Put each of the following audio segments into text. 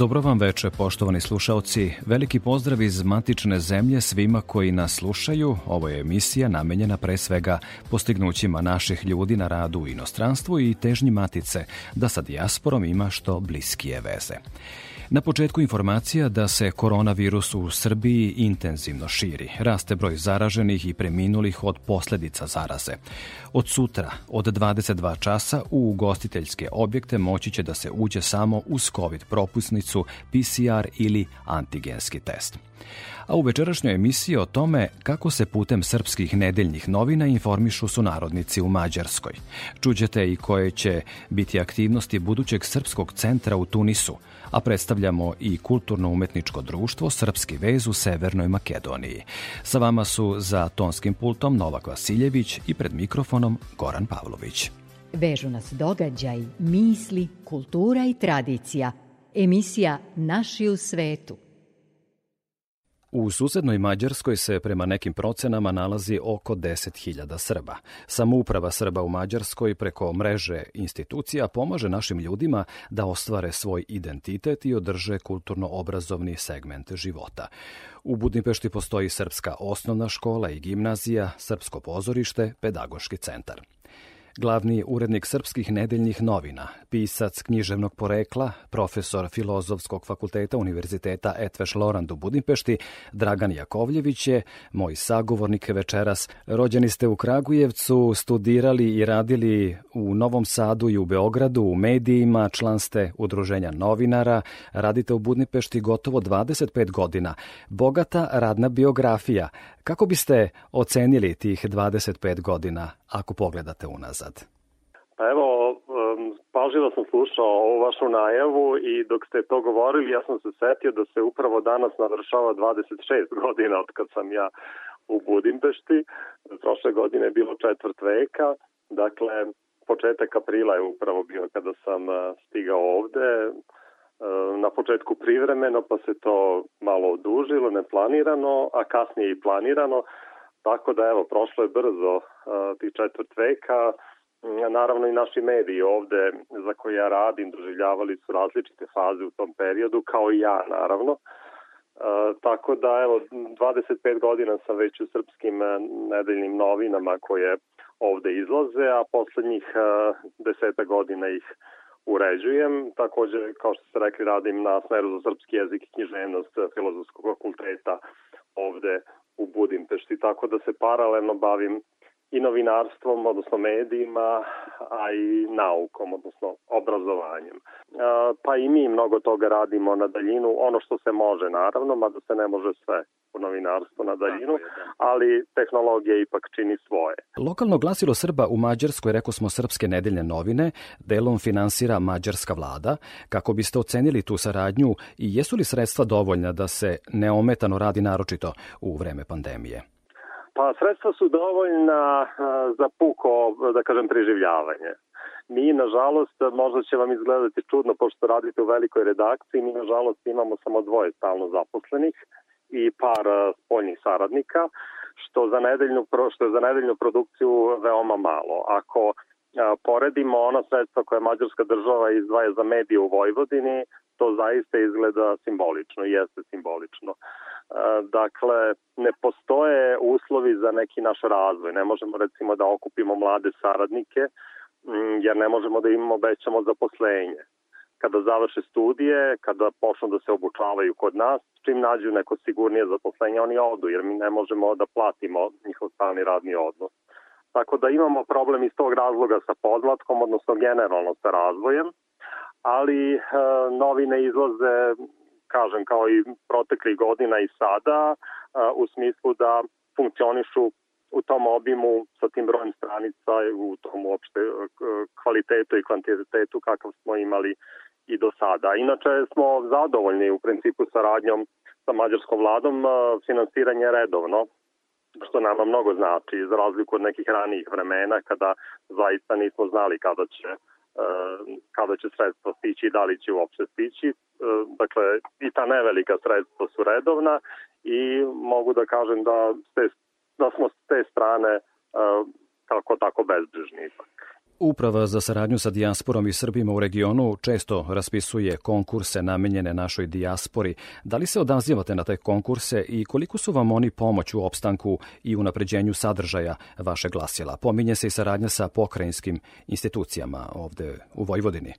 Dobro vam veče, poštovani slušaoci. Veliki pozdrav iz matične zemlje svima koji nas slušaju. Ovo je emisija namenjena pre svega postignućima naših ljudi na radu u inostranstvu i težnji matice da sa dijasporom ima što bliskije veze. Na početku informacija da se koronavirus u Srbiji intenzivno širi. Raste broj zaraženih i preminulih od posledica zaraze. Od sutra, od 22 časa, u ugostiteljske objekte moći će da se uđe samo uz COVID propusnicu, PCR ili antigenski test a u večerašnjoj emisiji o tome kako se putem srpskih nedeljnih novina informišu sunarodnici u Mađarskoj. Čuđete i koje će biti aktivnosti budućeg srpskog centra u Tunisu, a predstavljamo i kulturno-umetničko društvo Srpski vez u Severnoj Makedoniji. Sa vama su za tonskim pultom Novak Vasiljević i pred mikrofonom Goran Pavlović. Vežu nas događaj, misli, kultura i tradicija. Emisija Naši u svetu – U susednoj Mađarskoj se prema nekim procenama nalazi oko 10.000 Srba. Samouprava Srba u Mađarskoj preko mreže institucija pomaže našim ljudima da ostvare svoj identitet i održe kulturno-obrazovni segment života. U Budimpešti postoji srpska osnovna škola i gimnazija, srpsko pozorište, pedagoški centar. Glavni urednik srpskih nedeljnih novina, pisac književnog porekla, profesor Filozofskog fakulteta Univerziteta Etveš Lorand u Budimpešti, Dragan Jakovljević je moj sagovornik večeras. Rođeni ste u Kragujevcu, studirali i radili u Novom Sadu i u Beogradu, u medijima, član ste udruženja novinara, radite u Budimpešti gotovo 25 godina. Bogata radna biografija. Kako biste ocenili tih 25 godina ako pogledate unazad? Pa evo, pažljivo sam slušao ovu vašu najavu i dok ste to govorili, ja sam se setio da se upravo danas navršava 26 godina od kad sam ja u Budimpešti. Prošle godine je bilo četvrt veka, dakle, početak aprila je upravo bio kada sam stigao ovde, na početku privremeno, pa se to malo odužilo, neplanirano, a kasnije i planirano, tako da evo, prošlo je brzo ti četvrt veka, naravno i naši mediji ovde za koje ja radim doživljavali su različite faze u tom periodu, kao i ja naravno, Uh, tako da evo 25 godina sam već u srpskim nedeljnim novinama koje ovde izlaze, a poslednjih uh, deseta godina ih uređujem. Takođe, kao što ste rekli, radim na smeru za srpski jezik i književnost Filozofskog fakulteta ovde u Budimpešti, tako da se paralelno bavim i novinarstvom, odnosno medijima, a i naukom, odnosno obrazovanjem. Pa i mi mnogo toga radimo na daljinu, ono što se može naravno, mada se ne može sve u novinarstvu na daljinu, da. ali tehnologija ipak čini svoje. Lokalno glasilo Srba u Mađarskoj, reko smo Srpske nedeljne novine, delom finansira mađarska vlada. Kako biste ocenili tu saradnju i jesu li sredstva dovoljna da se neometano radi naročito u vreme pandemije? Pa sredstva su dovoljna za puko, da kažem, preživljavanje. Mi, nažalost, možda će vam izgledati čudno, pošto radite u velikoj redakciji, mi, nažalost, imamo samo dvoje stalno zaposlenih i par spoljnih saradnika, što, za nedeljnu, što je za nedeljnu produkciju veoma malo. Ako poredimo ona sredstva koje mađarska država izdvaja za medije u Vojvodini, to zaista izgleda simbolično jeste simbolično. Dakle, ne postoje uslovi za neki naš razvoj. Ne možemo recimo da okupimo mlade saradnike, jer ne možemo da im obećamo zaposlenje. Kada završe studije, kada počnu da se obučavaju kod nas, čim nađu neko sigurnije zaposlenje, oni odu, jer mi ne možemo da platimo njihov stalni radni odnos. Tako da imamo problem iz tog razloga sa podlatkom, odnosno generalno sa razvojem, ali e, novine izlaze kažem, kao i proteklih godina i sada, u smislu da funkcionišu u tom obimu sa tim brojem stranica u tom uopšte kvalitetu i kvantitetu kakav smo imali i do sada. Inače smo zadovoljni u principu saradnjom sa mađarskom vladom, finansiranje je redovno, što nama mnogo znači, za razliku od nekih ranijih vremena kada zaista nismo znali kada će kada će sredstva stići i da li će uopšte stići. Dakle, i ta nevelika sredstva su redovna i mogu da kažem da, ste, da smo s te strane kako tako bezbrižni ipak. Uprava za saradnju sa dijasporom i Srbima u regionu često raspisuje konkurse namenjene našoj dijaspori. Da li se odazivate na te konkurse i koliko su vam oni pomoć u opstanku i unapređenju sadržaja vaše glasila? Pominje se i saradnja sa pokrajinskim institucijama ovde u Vojvodini.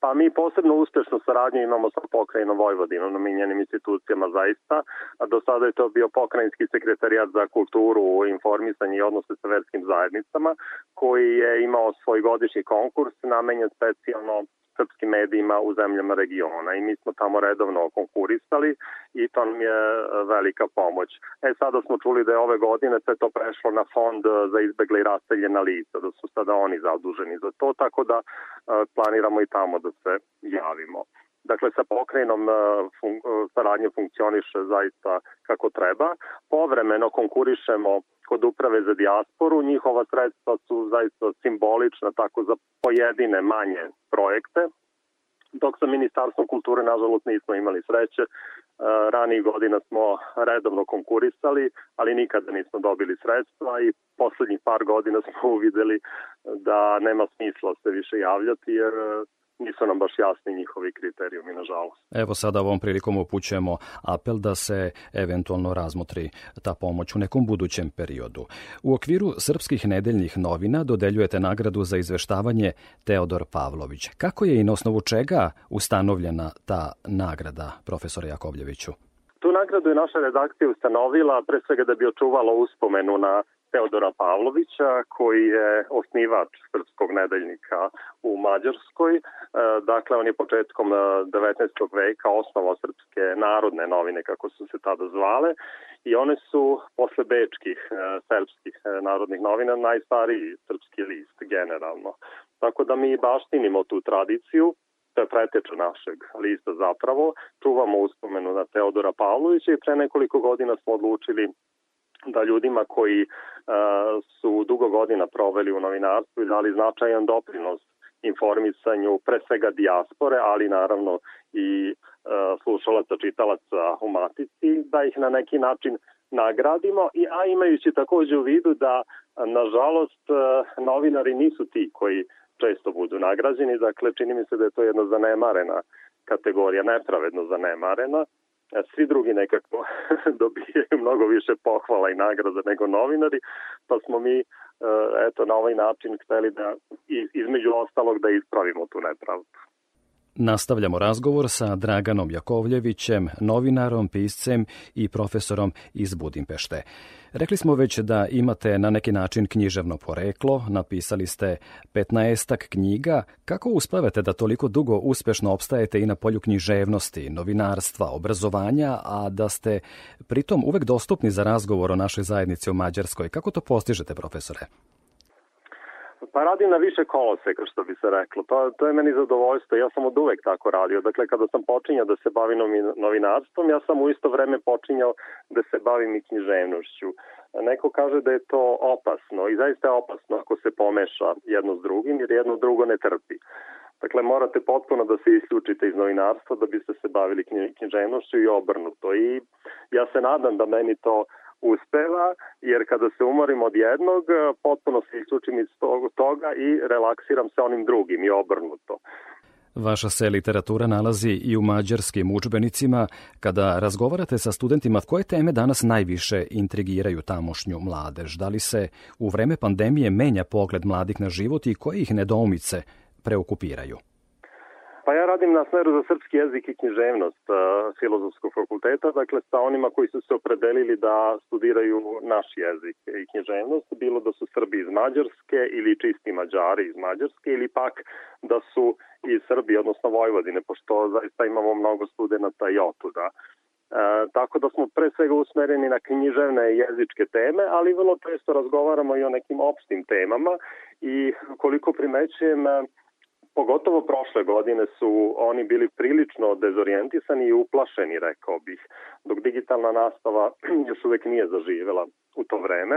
Pa mi posebno uspešnu saradnju imamo sa pokrajinom Vojvodinom, namenjenim institucijama zaista. A do sada je to bio pokrajinski sekretarijat za kulturu, informisanje i odnose sa verskim zajednicama, koji je imao svoj godišnji konkurs namenjen specijalno srpskim medijima u zemljama regiona i mi smo tamo redovno konkurisali i to nam je e, velika pomoć. E sada smo čuli da je ove godine sve to prešlo na fond e, za izbegle i rasteljena lica, da su sada oni zaduženi za to, tako da e, planiramo i tamo da se javimo. Dakle, sa pokrajinom fun saradnje funkcioniše zaista kako treba. Povremeno konkurišemo kod uprave za dijasporu. Njihova sredstva su zaista simbolična tako za pojedine manje projekte, dok sa Ministarstvom kulture nažalost nismo imali sreće. E, ranijih godina smo redovno konkurisali, ali nikada nismo dobili sredstva i poslednjih par godina smo uvideli da nema smisla se više javljati jer nisu nam baš jasni njihovi kriterijumi, nažalost. Evo sada ovom prilikom upućujemo apel da se eventualno razmotri ta pomoć u nekom budućem periodu. U okviru srpskih nedeljnih novina dodeljujete nagradu za izveštavanje Teodor Pavlović. Kako je i na osnovu čega ustanovljena ta nagrada, profesore Jakovljeviću? Tu nagradu je naša redakcija ustanovila pre svega da bi očuvala uspomenu na Teodora Pavlovića, koji je osnivač srpskog nedeljnika u Mađarskoj. E, dakle, on je početkom 19. E, veka osnovao srpske narodne novine, kako su se tada zvale, i one su posle bečkih e, srpskih narodnih novina najstariji srpski list generalno. Tako da mi baštinimo tu tradiciju, to je preteča našeg lista zapravo, čuvamo uspomenu na Teodora Pavlovića i pre nekoliko godina smo odlučili da ljudima koji uh, su dugo godina proveli u novinarstvu i dali značajan doprinos informisanju pre svega dijaspore, ali naravno i uh, slušalaca, čitalaca u matici, da ih na neki način nagradimo, i, a imajući takođe u vidu da, nažalost, uh, novinari nisu ti koji često budu nagrađeni, dakle čini mi se da je to jedna zanemarena kategorija, nepravedno zanemarena, svi drugi nekako dobijaju mnogo više pohvala i nagrada nego novinari, pa smo mi e, eto na ovaj način hteli da između ostalog da ispravimo tu nepravdu. Nastavljamo razgovor sa Draganom Jakovljevićem, novinarom, piscem i profesorom iz Budimpešte. Rekli smo već da imate na neki način književno poreklo, napisali ste 15 knjiga. Kako uspavete da toliko dugo uspešno opstajete i na polju književnosti, novinarstva, obrazovanja, a da ste pritom uvek dostupni za razgovor o našoj zajednici u Mađarskoj? Kako to postižete, profesore? Pa radim na više koloseka, što bi se reklo. To, to je meni zadovoljstvo. Ja sam od uvek tako radio. Dakle, kada sam počinjao da se bavim novinarstvom, ja sam u isto vreme počinjao da se bavim i književnošću. Neko kaže da je to opasno i zaista je opasno ako se pomeša jedno s drugim, jer jedno drugo ne trpi. Dakle, morate potpuno da se isključite iz novinarstva da biste se bavili književnošću i obrnuto. I ja se nadam da meni to uspeva, jer kada se umorim od jednog, potpuno se isključim iz toga i relaksiram se onim drugim i obrnuto. Vaša se literatura nalazi i u mađarskim učbenicima. Kada razgovarate sa studentima, koje teme danas najviše intrigiraju tamošnju mladež? Da li se u vreme pandemije menja pogled mladih na život i koje ih nedoumice preokupiraju? Pa ja radim na smeru za srpski jezik i književnost uh, Filozofskog fakulteta, dakle sa onima koji su se opredelili da studiraju naš jezik i književnost, bilo da su Srbi iz Mađarske ili čisti Mađari iz Mađarske ili pak da su iz Srbije, odnosno Vojvodine, pošto zaista imamo mnogo studenta i otuda. E, tako da smo pre svega usmereni na književne i jezičke teme, ali vrlo često razgovaramo i o nekim opštim temama i koliko primećujem, pogotovo prošle godine su oni bili prilično dezorijentisani i uplašeni, rekao bih, dok digitalna nastava još uvek nije zaživela u to vreme,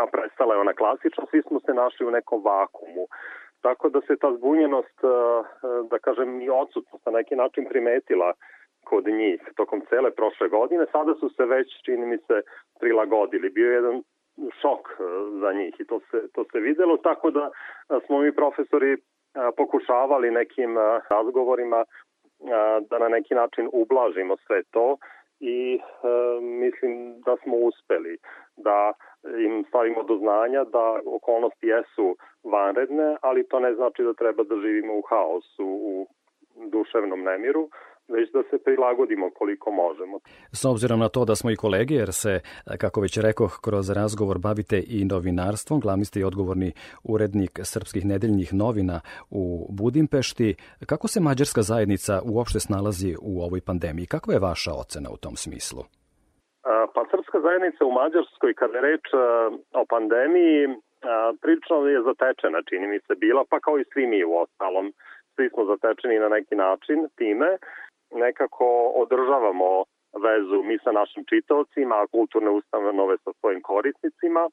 a prestala je ona klasična, svi smo se našli u nekom vakumu. Tako da se ta zbunjenost, e, da kažem, i odsutnost na neki način primetila kod njih tokom cele prošle godine. Sada su se već, čini mi se, prilagodili. Bio je jedan šok e, za njih i to se, to se videlo, tako da smo mi profesori pokušavali nekim razgovorima da na neki način ublažimo sve to i e, mislim da smo uspeli da im stavimo do znanja da okolnosti jesu vanredne, ali to ne znači da treba da živimo u haosu, u duševnom nemiru, već da se prilagodimo koliko možemo. S obzirom na to da smo i kolege, jer se, kako već rekoh, kroz razgovor bavite i novinarstvom, glavni ste i odgovorni urednik srpskih nedeljnih novina u Budimpešti, kako se mađarska zajednica uopšte snalazi u ovoj pandemiji? Kakva je vaša ocena u tom smislu? Pa srpska zajednica u Mađarskoj, kada je reč o pandemiji, prilično je zatečena, čini mi se, bila, pa kao i svi mi u ostalom svi smo zatečeni na neki način time nekako održavamo vezu mi sa našim čitaocima, kulturne ustanove sa svojim korisnicima, e,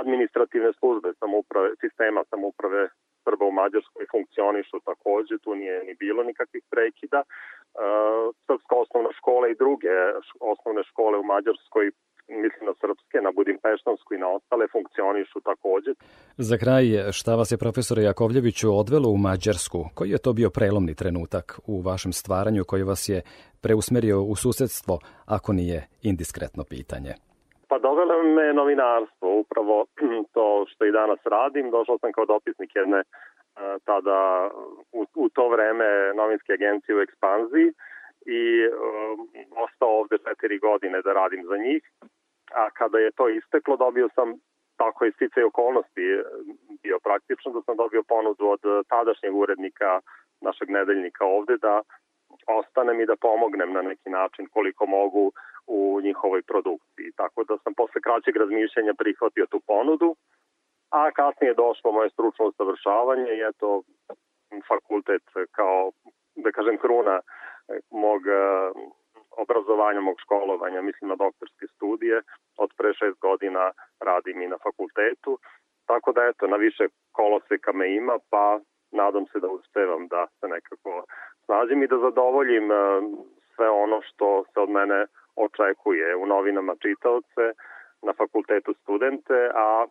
administrativne službe samouprave, sistema samouprave Srba u Mađarskoj funkcionišu takođe, tu nije ni bilo nikakvih prekida. E, Srpska osnovna škola i druge osnovne škole u Mađarskoj mislim na srpske, na budimpeštansku i na ostale funkcionišu takođe. Za kraj, šta vas je profesore Jakovljeviću odvelo u Mađarsku? Koji je to bio prelomni trenutak u vašem stvaranju koji vas je preusmerio u susedstvo, ako nije indiskretno pitanje? Pa dovelo me novinarstvo, upravo to što i danas radim. Došao sam kao dopisnik jedne e, tada u, u to vreme novinske agencije u ekspanziji i um, ostao ovde četiri godine da radim za njih. A kada je to isteklo, dobio sam tako je stice okolnosti bio praktično da sam dobio ponudu od tadašnjeg urednika našeg nedeljnika ovde da ostanem i da pomognem na neki način koliko mogu u njihovoj produkciji. Tako da sam posle kraćeg razmišljanja prihvatio tu ponudu, a kasnije je došlo moje stručno usavršavanje i eto fakultet kao, da kažem, kruna mog e, obrazovanja, mog školovanja, mislim na doktorske studije. Od pre šest godina radim i na fakultetu. Tako da, eto, na više koloseka me ima, pa nadam se da uspevam da se nekako snađem i da zadovoljim e, sve ono što se od mene očekuje u novinama čitaoce, na fakultetu studente, a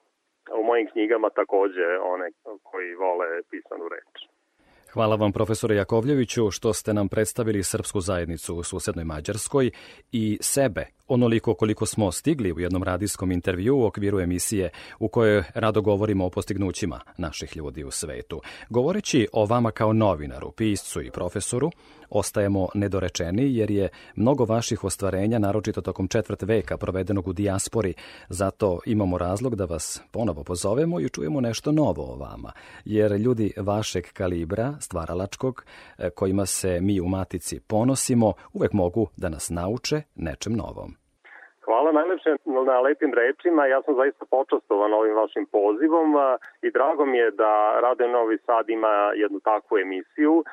u mojim knjigama takođe one koji vole pisanu reč. Hvala vam profesore Jakovljeviću što ste nam predstavili srpsku zajednicu u susednoj Mađarskoj i sebe onoliko koliko smo stigli u jednom radijskom intervju u okviru emisije u kojoj rado govorimo o postignućima naših ljudi u svetu. Govoreći o vama kao novinaru, piscu i profesoru, ostajemo nedorečeni jer je mnogo vaših ostvarenja, naročito tokom četvrt veka provedenog u dijaspori, zato imamo razlog da vas ponovo pozovemo i čujemo nešto novo o vama, jer ljudi vašeg kalibra, stvaralačkog, e, kojima se mi u Matici ponosimo, uvek mogu da nas nauče nečem novom. Hvala najlepše na lepim rečima. Ja sam zaista počastovan ovim vašim pozivom i drago mi je da Radio Novi Sad ima jednu takvu emisiju.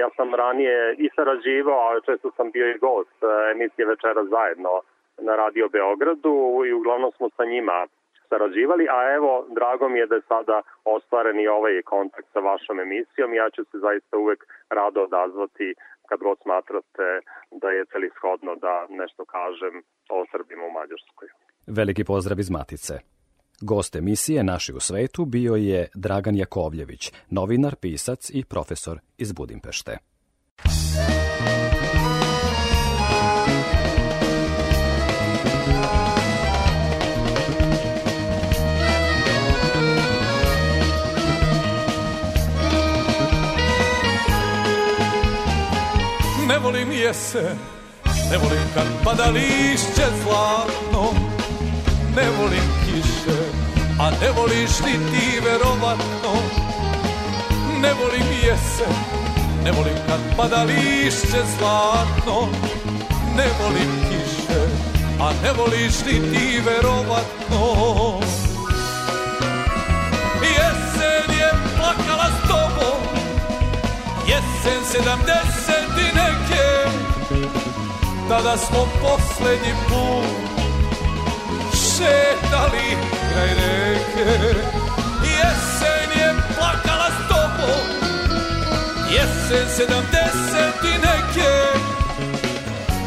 Ja sam ranije i sarađivao, a često sam bio i gost emisije Večera zajedno na Radio Beogradu i uglavnom smo sa njima sarađivali, a evo, drago mi je da je sada ostvaren i ovaj kontakt sa vašom emisijom. Ja ću se zaista uvek rado odazvati kad god smatrate da je celishodno da nešto kažem o Srbima u Mađarskoj. Veliki pozdrav iz Matice. Gost emisije Naši u svetu bio je Dragan Jakovljević, novinar, pisac i profesor iz Budimpešte. Jesen, ne volim kad pada lišće zlatno, ne volim kiše, a ne voliš ni ti verovatno. Ne volim jesen, ne volim kad pada lišće zlatno, ne volim kiše, a ne voliš ni ti verovatno. Jesen je plakala s tobom, jesen sedamdeset i neke, tada smo poslednji put šetali kraj reke. Jesen je plakala s tobom, jesen sedamdeset i neke,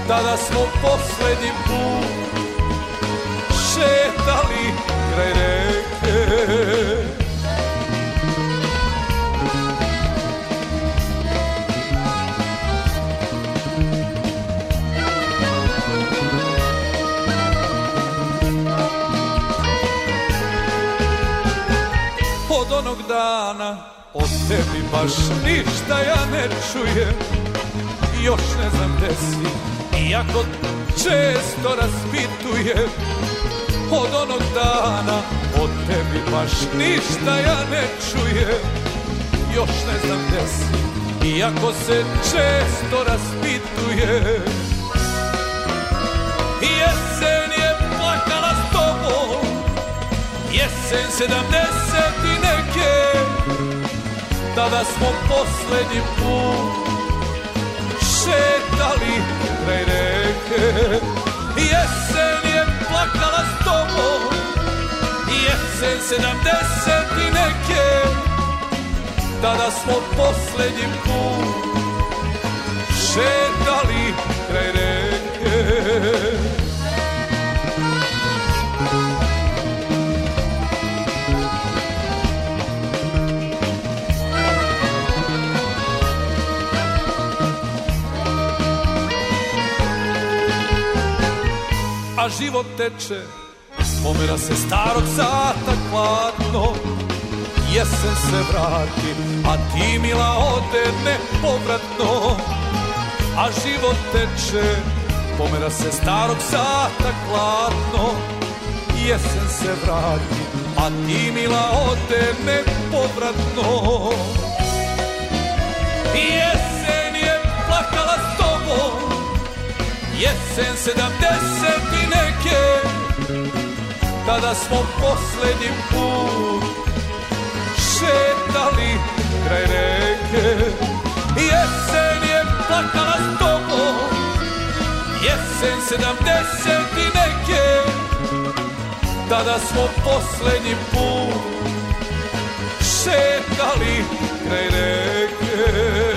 tada smo poslednji put šetali kraj reke. Dana Od tebi baš ništa ja ne čujem. Još ne znam gde si Iako često raspitujem. Od onog dana Od tebi baš ništa ja ne čujem. Još ne znam gde si Iako se često raspitujem. Jesen Jesen sedamdeset i neke. Tada smo poslednji put Šetali kraj reke. Jesen je plakala s tobom Jesen sedamdeset i neke. Tada smo poslednji put Šetali kraj reke život teče Pomera se starog sata hladno Jesen se vrati, a ti mila ode nepovratno. A život teče, pomera se starog sata hladno Jesen se vrati, a ti mila ode nepovratno. Jesen Jesen sedamdeset i neke Tada smo poslednji put Šetali kraj reke. Jesen je plakala s tobom Jesen sedamdeset i neke Tada smo poslednji put Šetali kraj reke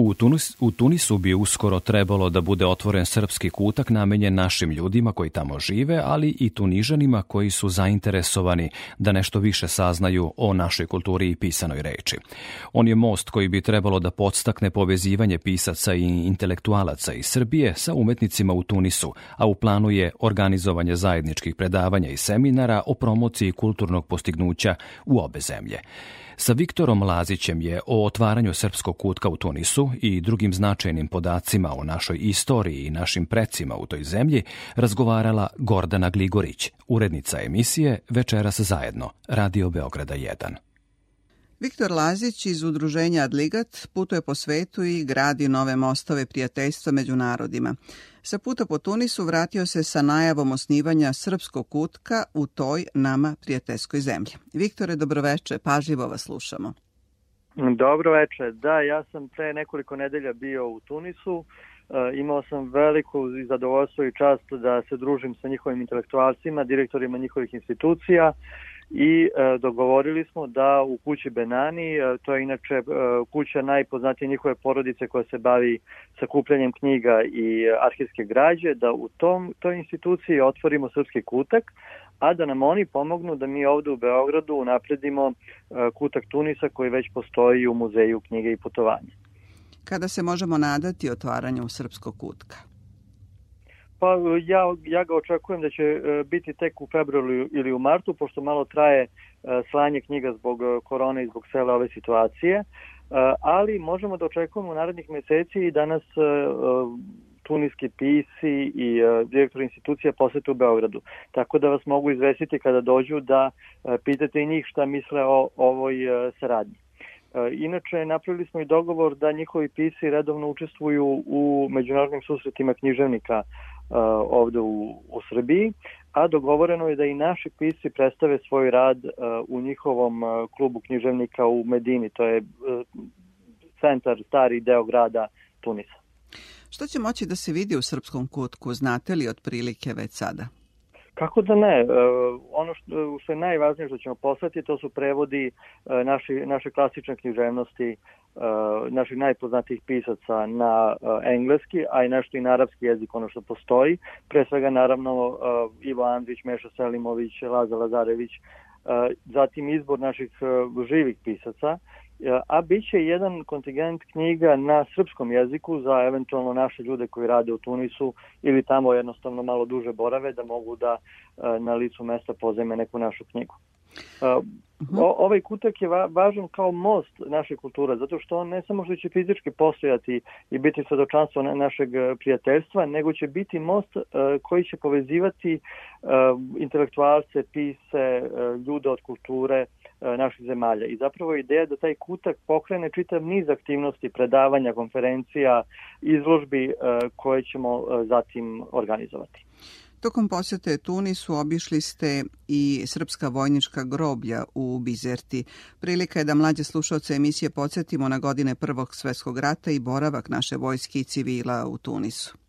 U, Tunis, u Tunisu bi uskoro trebalo da bude otvoren srpski kutak namenjen našim ljudima koji tamo žive, ali i Tunižanima koji su zainteresovani da nešto više saznaju o našoj kulturi i pisanoj reči. On je most koji bi trebalo da podstakne povezivanje pisaca i intelektualaca iz Srbije sa umetnicima u Tunisu, a u planu je organizovanje zajedničkih predavanja i seminara o promociji kulturnog postignuća u obe zemlje. Sa Viktorom Lazićem je o otvaranju srpskog kutka u Tunisu i drugim značajnim podacima o našoj istoriji i našim precima u toj zemlji razgovarala Gordana Gligorić, urednica emisije Večeras zajedno, Radio Beograda 1. Viktor Lazić iz udruženja Adligat putuje po svetu i gradi nove mostove prijateljstva među narodima. Sa puta po Tunisu vratio se sa najavom osnivanja srpskog kutka u toj nama prijateljskoj zemlji. Viktore, dobroveče, pažljivo vas slušamo. Dobro veče. Da, ja sam pre nekoliko nedelja bio u Tunisu. E, imao sam veliku zadovoljstvo i čast da se družim sa njihovim intelektualcima, direktorima njihovih institucija i e, dogovorili smo da u kući Benani, e, to je inače e, kuća najpoznatije njihove porodice koja se bavi sakupljanjem knjiga i arhivske građe, da u tom toj instituciji otvorimo srpski kutak, a da nam oni pomognu da mi ovde u Beogradu napredimo kutak Tunisa koji već postoji u muzeju knjige i putovanja. Kada se možemo nadati otvaranju srpskog kutka? Pa ja, ja ga očekujem da će biti tek u februaru ili u martu, pošto malo traje slanje knjiga zbog korone i zbog cele ove situacije, ali možemo da očekujemo u narednih meseci i danas tuniski pisi i direktor institucija posete u Beogradu. Tako da vas mogu izvesiti kada dođu da pitate i njih šta misle o ovoj saradnji. E, inače, napravili smo i dogovor da njihovi pisi redovno učestvuju u međunarodnim susretima književnika e, ovde u, u Srbiji, a dogovoreno je da i naši pisci predstave svoj rad u njihovom klubu književnika u Medini, to je centar, stari deo grada Tunisa. Što će moći da se vidi u srpskom kutku, znate li otprilike već sada? Kako da ne? E, ono što, što je najvažnije što ćemo poslati, to su prevodi e, naši, naše klasične književnosti, e, naših najpoznatijih pisaca na engleski, a i nešto i na arapski jezik, ono što postoji. Pre svega, naravno, Ivo Andrić, Meša Selimović, Laza Lazarević, zatim izbor naših živih pisaca a bit će jedan kontingent knjiga na srpskom jeziku za eventualno naše ljude koji rade u Tunisu ili tamo jednostavno malo duže borave da mogu da e, na licu mesta pozajme neku našu knjigu. E, o, ovaj kutak je va, važan kao most naše kulture, zato što on ne samo što će fizički postojati i biti svedočanstvo našeg prijateljstva, nego će biti most uh, koji će povezivati uh, intelektualce, pise, uh, ljude od kulture, E, naših zemalja. I zapravo ideja da taj kutak pokrene čitav niz aktivnosti, predavanja, konferencija, izložbi e, koje ćemo e, zatim organizovati. Tokom posete Tunisu obišli ste i srpska vojnička groblja u Bizerti. Prilika je da mlađe slušalce emisije podsjetimo na godine Prvog svetskog rata i boravak naše vojske i civila u Tunisu.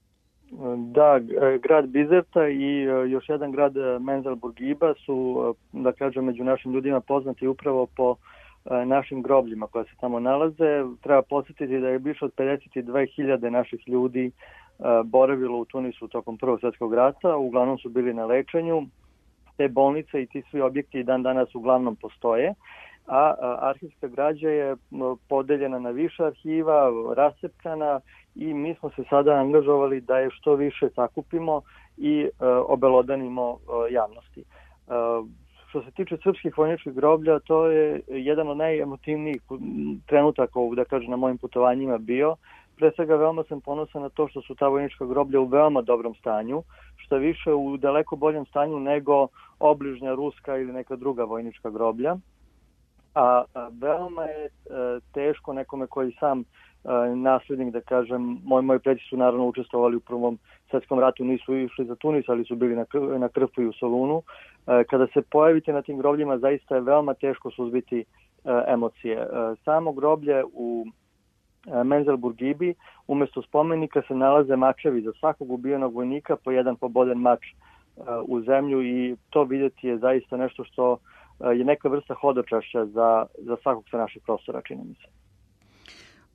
Da, grad Bizerta i e, još jedan grad e, Menzel Burgiba su, e, da kažem, među našim ljudima poznati upravo po našim grobljima koja se tamo nalaze. Treba posjetiti da je više od 52.000 naših ljudi boravilo u Tunisu tokom Prvog svetskog rata, uglavnom su bili na lečenju. Te bolnice i ti svi objekti dan danas uglavnom postoje a arhivska građa je podeljena na više arhiva, rasepkana i mi smo se sada angažovali da je što više sakupimo i e, obelodanimo e, javnosti. E, što se tiče srpskih vojničkih groblja, to je jedan od najemotivnijih trenutaka, da kažem, na mojim putovanjima bio. Pre svega veoma sam ponosan na to što su ta vojnička groblja u veoma dobrom stanju, što više u daleko boljem stanju nego obližnja ruska ili neka druga vojnička groblja a, veoma je e, teško nekome koji sam e, naslednik, da kažem, moji, moji preci su naravno učestvovali u prvom svetskom ratu, nisu išli za Tunis, ali su bili na, na Krfu i u Solunu. E, kada se pojavite na tim grobljima, zaista je veoma teško suzbiti emocije. Samo groblje u Menzel Burgibi, umesto spomenika se nalaze mačevi za svakog ubijenog vojnika po jedan poboden mač u zemlju i to videti je zaista nešto što je neka vrsta hodočašća za, za svakog sa naših prostora, čini mi se.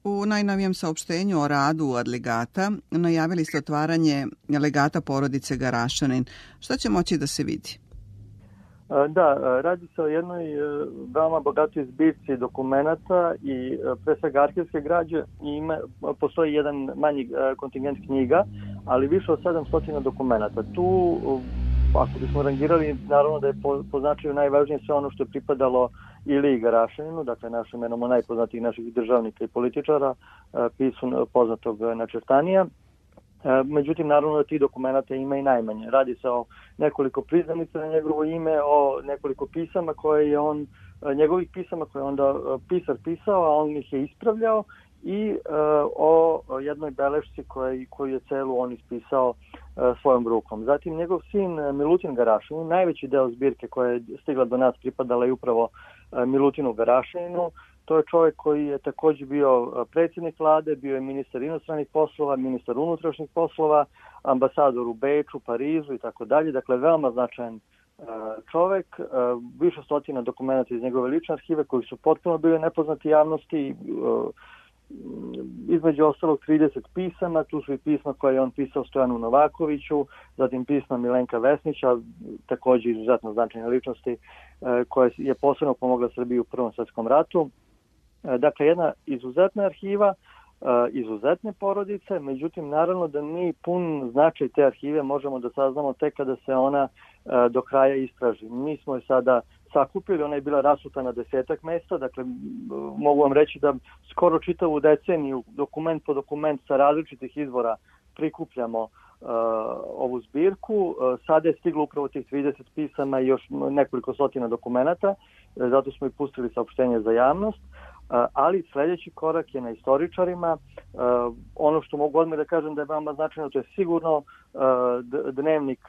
U najnovijem saopštenju o radu Adligata najavili ste otvaranje legata porodice Garašanin. Šta će moći da se vidi? Da, radi se o jednoj e, veoma bogatoj zbirci dokumenta i e, pre svega arhivske građe i ima, postoji jedan manji e, kontingent knjiga, ali više od 700 dokumenta. Tu ako bismo rangirali, naravno da je po, po značaju najvažnije sve ono što je pripadalo ili Garašaninu, dakle našem jednom od najpoznatijih naših državnika i političara, e, pisu poznatog načrtanija. E, međutim, naravno da ti dokumenta ima i najmanje. Radi se o nekoliko priznanica na njegovo ime, o nekoliko pisama koje je on, e, njegovih pisama koje je onda pisar pisao, a on ih je ispravljao i e, o jednoj belešci koja, koju je celu on ispisao e, svojom rukom. Zatim njegov sin e, Milutin Garašin, najveći deo zbirke koja je stigla do nas pripadala je upravo e, Milutinu Garašinu. To je čovjek koji je takođe bio e, predsjednik vlade, bio je ministar inostranih poslova, ministar unutrašnjih poslova, ambasador u Beču, Parizu i tako dalje. Dakle, veoma značajan čovek, više stotina dokumenta iz njegove lične arhive koji su potpuno bili nepoznati javnosti, između ostalog 30 pisama, tu su i pisma koje je on pisao Stojanu Novakoviću, zatim pisma Milenka Vesnića, takođe izuzetno značajne ličnosti, e, koja je posebno pomogla Srbiji u Prvom svetskom ratu. E, dakle, jedna izuzetna arhiva, e, izuzetne porodice, međutim naravno da mi pun značaj te arhive možemo da saznamo tek kada se ona do kraja istraži. Mi smo je sada sakupili, ona je bila rasuta na desetak mesta, dakle mogu vam reći da skoro čitavu deceniju dokument po dokument sa različitih izvora prikupljamo uh, ovu zbirku. Uh, sada je stiglo upravo tih 30 pisama i još nekoliko stotina dokumenta, uh, zato smo i pustili saopštenje za javnost. Ali sledeći korak je na istoričarima. Ono što mogu odmah da kažem da je veoma značajno, to je sigurno dnevnik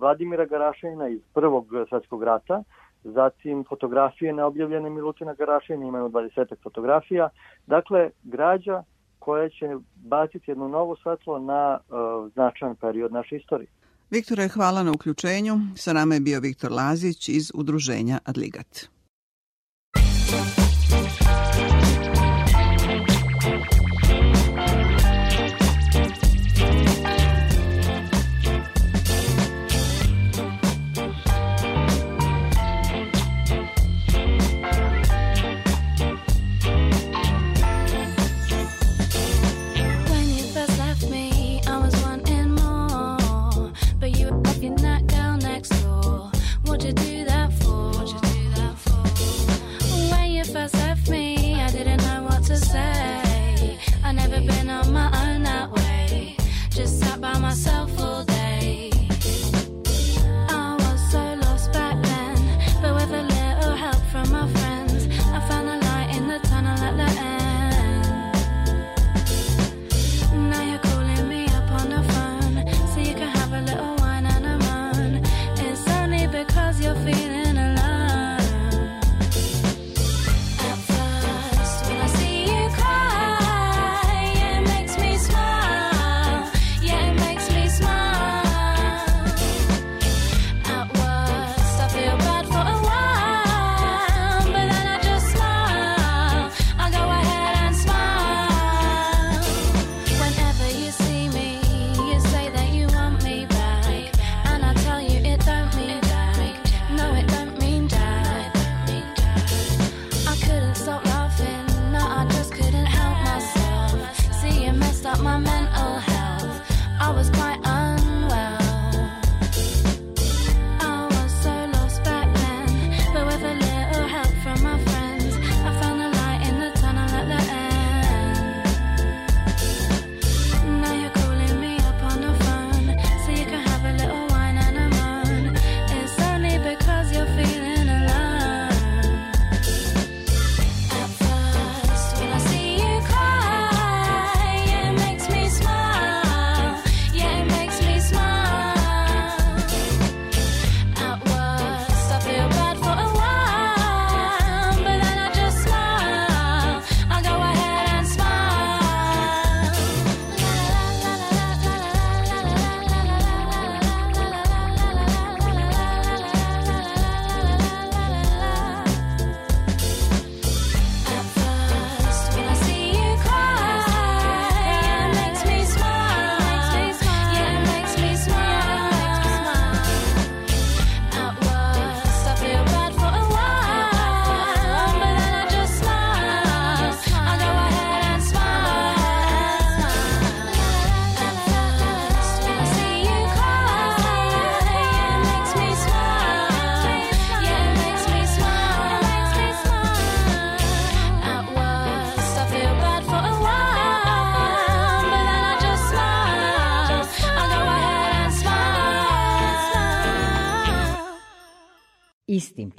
Vladimira Garašina iz Prvog svetskog rata, zatim fotografije neobjavljene Milutina Garašina, imaju 20 fotografija. Dakle, građa koja će baciti jedno novo svetlo na uh, značajan period naše istorije. Viktore, hvala na uključenju. Sa nama je bio Viktor Lazić iz udruženja Adligat.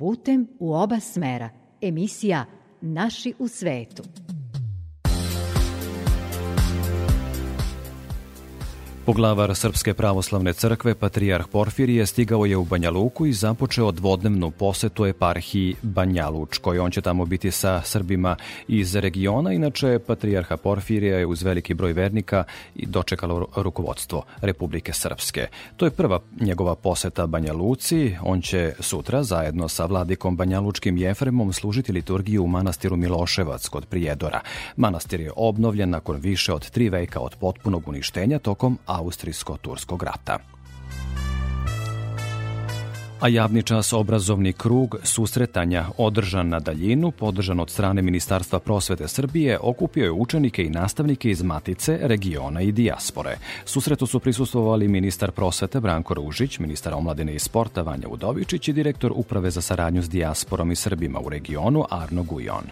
Putem u oba smera. Emisija Naši u svetu. Poglavar Srpske pravoslavne crkve, Patrijarh Porfirije, stigao je u Banja Luku i započeo dvodnevnu posetu eparhiji Banja Lučkoj. On će tamo biti sa Srbima iz regiona. Inače, Patrijarha Porfirija je uz veliki broj vernika i dočekalo rukovodstvo Republike Srpske. To je prva njegova poseta Banja Luci. On će sutra zajedno sa vladikom Banja Lučkim Jefremom služiti liturgiju u manastiru Miloševac kod Prijedora. Manastir je obnovljen nakon više od tri veka od potpunog uništenja tokom Austrijsko-Turskog rata. a javni čas obrazovni krug susretanja održan na daljinu, podržan od strane Ministarstva prosvete Srbije, okupio je učenike i nastavnike iz Matice, regiona i dijaspore. Susretu su prisustvovali ministar prosvete Branko Ružić, ministar omladine i sporta Vanja Udovičić i direktor Uprave za saradnju s dijasporom i Srbima u regionu Arno Gujon.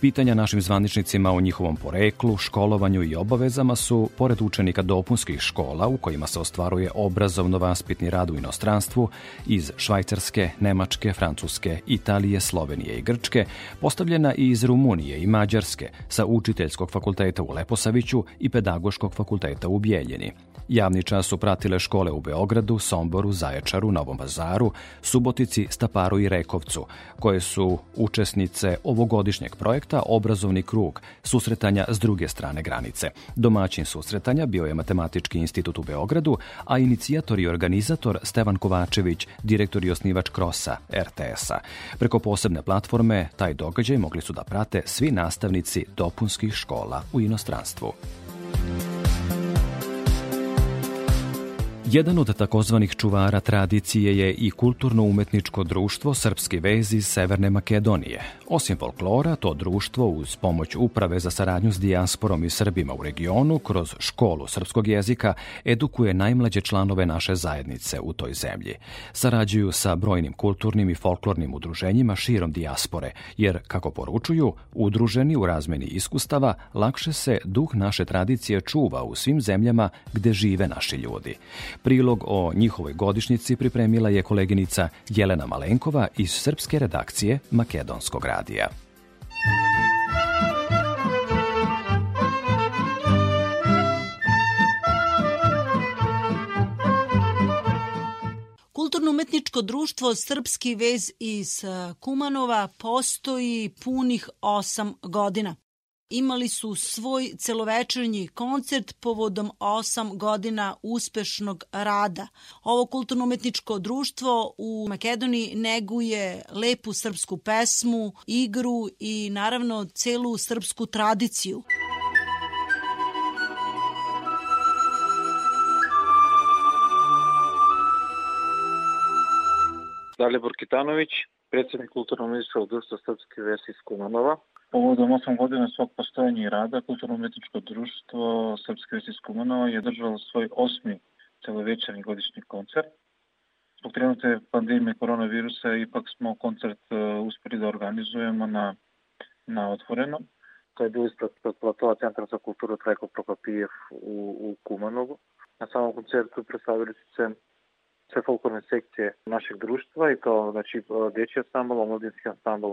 Pitanja našim zvaničnicima o njihovom poreklu, školovanju i obavezama su, pored učenika dopunskih škola u kojima se ostvaruje obrazovno-vaspitni rad u inostranstvu, iz Švajcarske, Nemačke, Francuske, Italije, Slovenije i Grčke, postavljena i iz Rumunije i Mađarske sa Učiteljskog fakulteta u Leposaviću i Pedagoškog fakulteta u Bijeljini. Javni čas su pratile škole u Beogradu, Somboru, Zaječaru, Novom Vazaru, Subotici, Staparu i Rekovcu, koje su učesnice ovogodišnjeg projekta Obrazovni krug, susretanja s druge strane granice. Domaćin susretanja bio je Matematički institut u Beogradu, a inicijator i organizator Stevan Kovačević, direktor i osnivač Krosa RTS-a. Preko posebne platforme taj događaj mogli su da prate svi nastavnici dopunskih škola u inostranstvu. Jedan od takozvanih čuvara tradicije je i kulturno-umetničko društvo Srpski vez iz Severne Makedonije. Osim folklora, to društvo uz pomoć Uprave za saradnju s dijasporom i Srbima u regionu kroz školu srpskog jezika edukuje najmlađe članove naše zajednice u toj zemlji. Sarađuju sa brojnim kulturnim i folklornim udruženjima širom dijaspore, jer, kako poručuju, udruženi u razmeni iskustava, lakše se duh naše tradicije čuva u svim zemljama gde žive naši ljudi. Prilog o njihovoj godišnjici pripremila je koleginica Jelena Malenkova iz srpske redakcije Makedonskog radija. Kulturno-umetničko društvo Srpski vez iz Kumanova postoji punih osam godina imali su svoj celovečernji koncert povodom 8 godina uspešnog rada. Ovo kulturno-umetničko društvo u Makedoniji neguje lepu srpsku pesmu, igru i naravno celu srpsku tradiciju. Dalibor Kitanović, predsednik kulturno-umetničkog društva Srpske vesi iz Kumanova. Povodom 8 godina svog postojanja i rada, Kulturno-umetničko društvo Srpske vesti iz Kumanova je držalo svoj osmi celovečerni godišnji koncert. Zbog trenutne pandemije koronavirusa ipak smo koncert uh, uspeli da organizujemo na, na otvorenom. To je bilo ispred platova Centra za kulturu Trajko Prokopijev u, u Kumanovu. Na samom koncertu predstavili su se sve folklorne sekcije našeg društva i to znači dječji ansambl, omladinski ansambl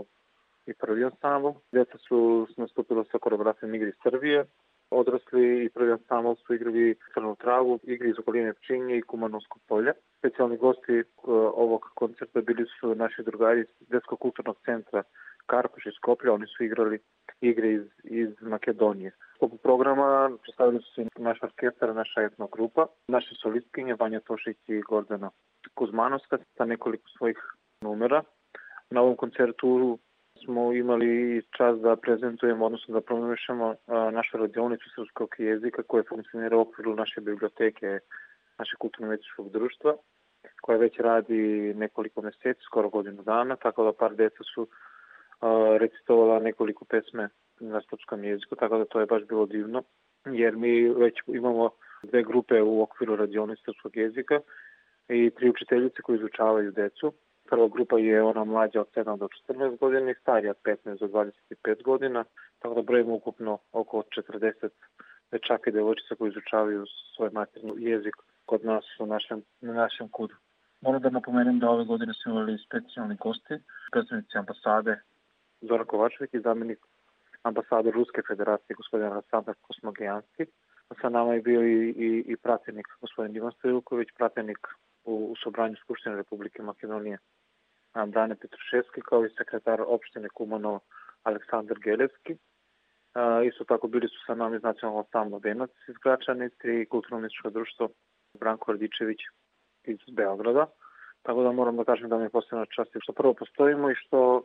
i prvi ansambl. Djeca su nastupila sa koreografijom igri Srbije, odrasli i prvi ansambl su igrali Crnu travu, igri iz okoline Pčinje i Kumanovsko polje. Specijalni gosti uh, ovog koncerta bili su naši drugari iz Detskog kulturnog centra Karpoš iz Skoplja, oni su igrali igre iz, iz Makedonije. Sklopu programa predstavili su se naš orkestar, naša etno grupa, naše solistkinje Vanja Tošić i Gordana Kuzmanovska sa nekoliko svojih numera. Na ovom koncertu smo imali čas da prezentujemo, odnosno da promovišemo našu radionicu srpskog jezika koja funkcionira u okviru naše biblioteke, naše kulturno-etičkog društva, koja već radi nekoliko meseci, skoro godinu dana, tako da par deca su recitovala nekoliko pesme na srpskom jeziku, tako da to je baš bilo divno, jer mi već imamo dve grupe u okviru radionice srpskog jezika i tri učiteljice koji izučavaju decu Prva grupa je ona mlađa od 7 do 14 godina i starija od 15 do 25 godina, tako da brojimo ukupno oko 40 dečaka i devojčica koji izučavaju svoj materni jezik kod nas u našem, na našem kudu. Moram da napomenem da ove godine smo imali specijalni gosti, predstavnici ambasade Zoran Kovačevik i zamenik ambasade Ruske federacije gospodin Aleksandar Kosmogejanski. Sa nama je bio i, i, i pratenik gospodin Ivan Stojilković, pratenik u, u Sobranju Skupštine Republike Makedonije Brane Petruševski, kao i sekretar opštine Kumano Aleksandar Gelevski. Isto tako bili su sa nama iz nacionalnog stavno Venac iz Gračanice i kulturno-umetničko društvo Branko Radičević iz Beograda. Tako da moram da kažem da mi je posebna čast što prvo postojimo i što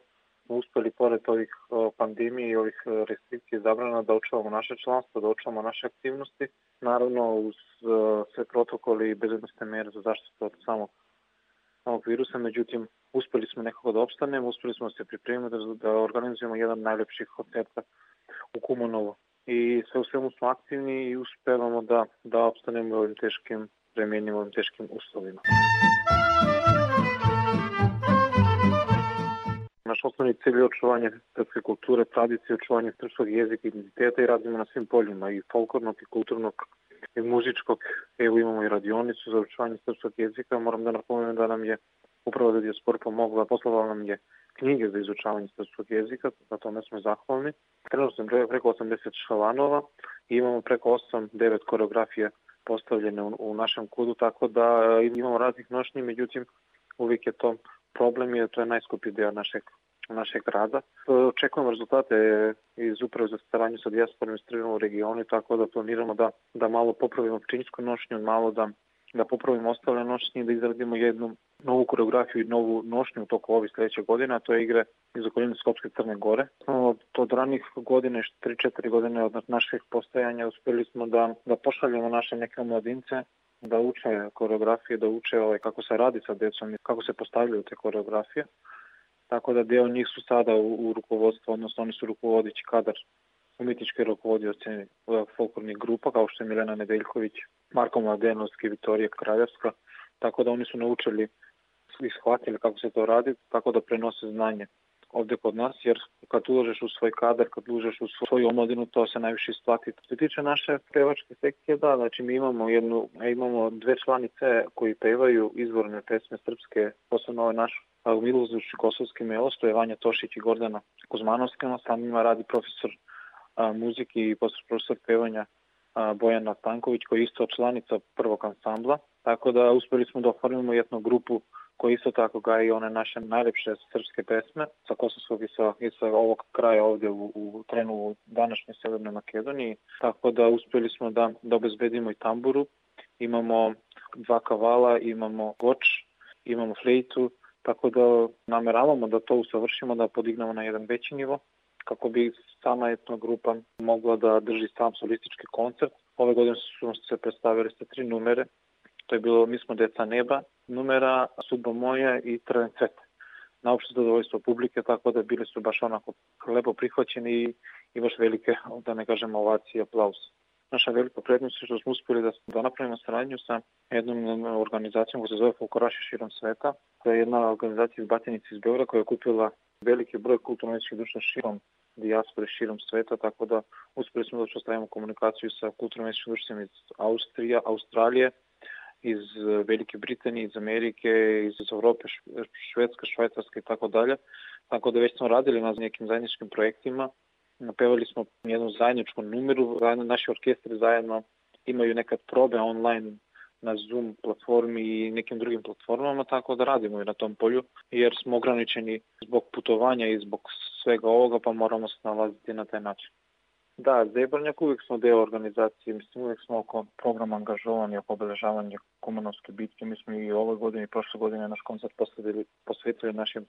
smo uspeli pored ovih pandemije i ovih restrikcija zabrana da očuvamo naše članstvo, da očuvamo naše aktivnosti. Naravno uz sve protokoli i bezbednostne mere za zaštitu od samog samog virusa, međutim, uspeli smo nekako da opstanemo, uspeli smo da se pripremiti da, da organizujemo jedan najlepših koncerta u Kumanovu. I sve u svemu smo aktivni i uspevamo da, da opstanemo u ovim teškim vremenima, u ovim teškim uslovima. Naš osnovni cilj je očuvanje srpske kulture, tradicije, očuvanje srpskog jezika i identiteta i radimo na svim poljima i folklornog i kulturnog i muzičkog. Evo imamo i radionicu za očuvanje srpskog jezika. Moram da napomenem da nam je upravo da Diaspor pomogla, poslala nam je knjige za izučavanje srpskog jezika, na tome smo zahvalni. Trenutno sam preko 80 šalanova i imamo preko 8-9 koreografije postavljene u, u našem kudu, tako da e, imamo raznih nošnji, međutim uvijek je to problem je to je najskuplji deo našeg našeg rada. Očekujemo rezultate iz uprave za saradnju sa dijasporom i u regionu, tako da planiramo da, da malo popravimo pčinjsku nošnju, malo da, da popravimo ostale nošnje i da izradimo jednu novu koreografiju i novu nošnju u toku ovih sledećeg godina, to je igre iz okoline Skopske Crne Gore. Od ranih godine, 3-4 godine od naših postojanja, uspeli smo da, da pošaljemo naše neke mladince da uče koreografije, da uče ovaj, kako se radi sa decom i kako se postavljaju te koreografije. Tako da deo njih su sada u, u rukovodstvu, odnosno oni su rukovodići kadar umetničke rukovodioce folklornih grupa, kao što je Milena Nedeljković, Marko Mladenovski, Vitorija Kraljevska, tako da oni su naučili i shvatili kako se to radi, tako da prenose znanje ovde kod nas, jer kad uložeš u svoj kadar, kad uložeš u svoju omladinu, to se najviše isplati. Što se tiče naše pevačke sekcije, da, znači mi imamo jednu, imamo dve članice koji pevaju izvorne pesme srpske, posebno ovaj naš u Milozdušću Kosovski melos, to je Vanja Tošić i Gordana Kuzmanovska, sa njima radi profesor a, muzike i profesor pevanja a, Bojana Stanković, koji je isto članica prvog ansambla, tako da uspeli smo da oformimo jednu grupu koji isto tako gaje i one naše najlepše srpske pesme sa Kosovskog i sa, i sa ovog kraja ovde u, u trenu u današnjoj Severnoj Makedoniji. Tako da uspeli smo da, da obezbedimo i tamburu. Imamo dva kavala, imamo goč, imamo flejtu, tako da nameravamo da to usavršimo, da podignemo na jedan veći nivo kako bi sama etno grupa mogla da drži sam solistički koncert. Ove godine su se predstavili sa tri numere. To je bilo Mi smo deca neba, numera Suba moja i Trven cvet. Na opšte zadovoljstvo publike, tako da bili su baš onako lepo prihvaćeni i, i baš velike, da ne kažem, ovacije aplauz. Naša velika prednost je što smo uspeli da, da napravimo saradnju sa jednom organizacijom koja se zove Folkoraši širom sveta. To je jedna organizacija iz Batinice iz Beograda koja je kupila veliki broj kulturno-etničkih društva širom dijaspore širom sveta, tako da uspeli smo da ostavimo komunikaciju sa kulturno-etničkim društvima iz Austrija, Australije, iz Velike Britanije, iz Amerike, iz Evrope, Švedska, Švajcarska i tako dalje. Tako da već smo radili na nekim zajedničkim projektima Napevali smo jednu zajedničku numeru, naši orkestri zajedno imaju nekad probe online na Zoom platformi i nekim drugim platformama, tako da radimo i na tom polju, jer smo ograničeni zbog putovanja i zbog svega ovoga, pa moramo se nalaziti na taj način. Da, Zebrnjak uvijek smo deo organizacije, mislim uvijek smo oko programa angažovani, oko obeležavanja komunovske bitke. Mi smo i ove godine i prošle godine naš koncert posvetili, posvetili našim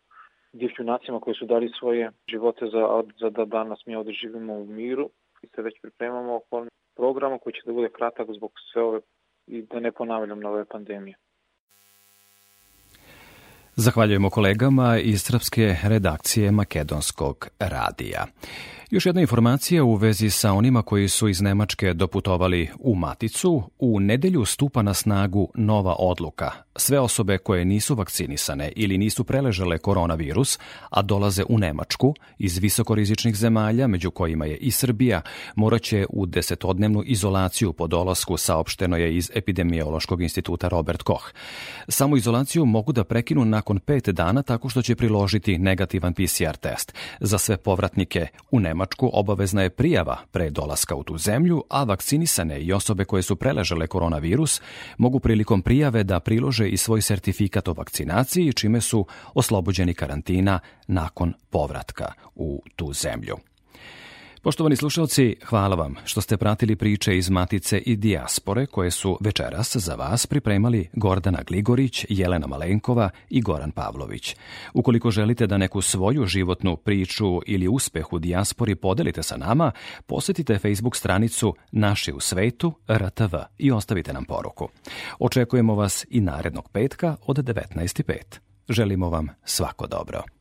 divljunacijama koji su dali svoje živote za, za da danas mi ovde živimo u miru i se već pripremamo oko programa koji će da bude kratak zbog sve ove i da ne ponavljam nove pandemije. Zahvaljujemo kolegama iz srpske redakcije Makedonskog radija. Još jedna informacija u vezi sa onima koji su iz Nemačke doputovali u Maticu. U nedelju stupa na snagu nova odluka. Sve osobe koje nisu vakcinisane ili nisu preležale koronavirus, a dolaze u Nemačku iz visokorizičnih zemalja, među kojima je i Srbija, moraće u desetodnevnu izolaciju po dolasku, saopšteno je iz Epidemiološkog instituta Robert Koch. Samo izolaciju mogu da prekinu nakon pet dana tako što će priložiti negativan PCR test. Za sve povratnike u Nemačku obavezna je prijava pre dolaska u tu zemlju, a vakcinisane i osobe koje su preležale koronavirus mogu prilikom prijave da prilože i svoj sertifikat o vakcinaciji, čime su oslobođeni karantina nakon povratka u tu zemlju. Poštovani slušalci, hvala vam što ste pratili priče iz Matice i Dijaspore koje su večeras za vas pripremali Gordana Gligorić, Jelena Malenkova i Goran Pavlović. Ukoliko želite da neku svoju životnu priču ili uspeh u dijaspori podelite sa nama, posetite Facebook stranicu Naši u svetu RTV i ostavite nam poruku. Očekujemo vas i narednog petka od 19.5. Želimo vam svako dobro.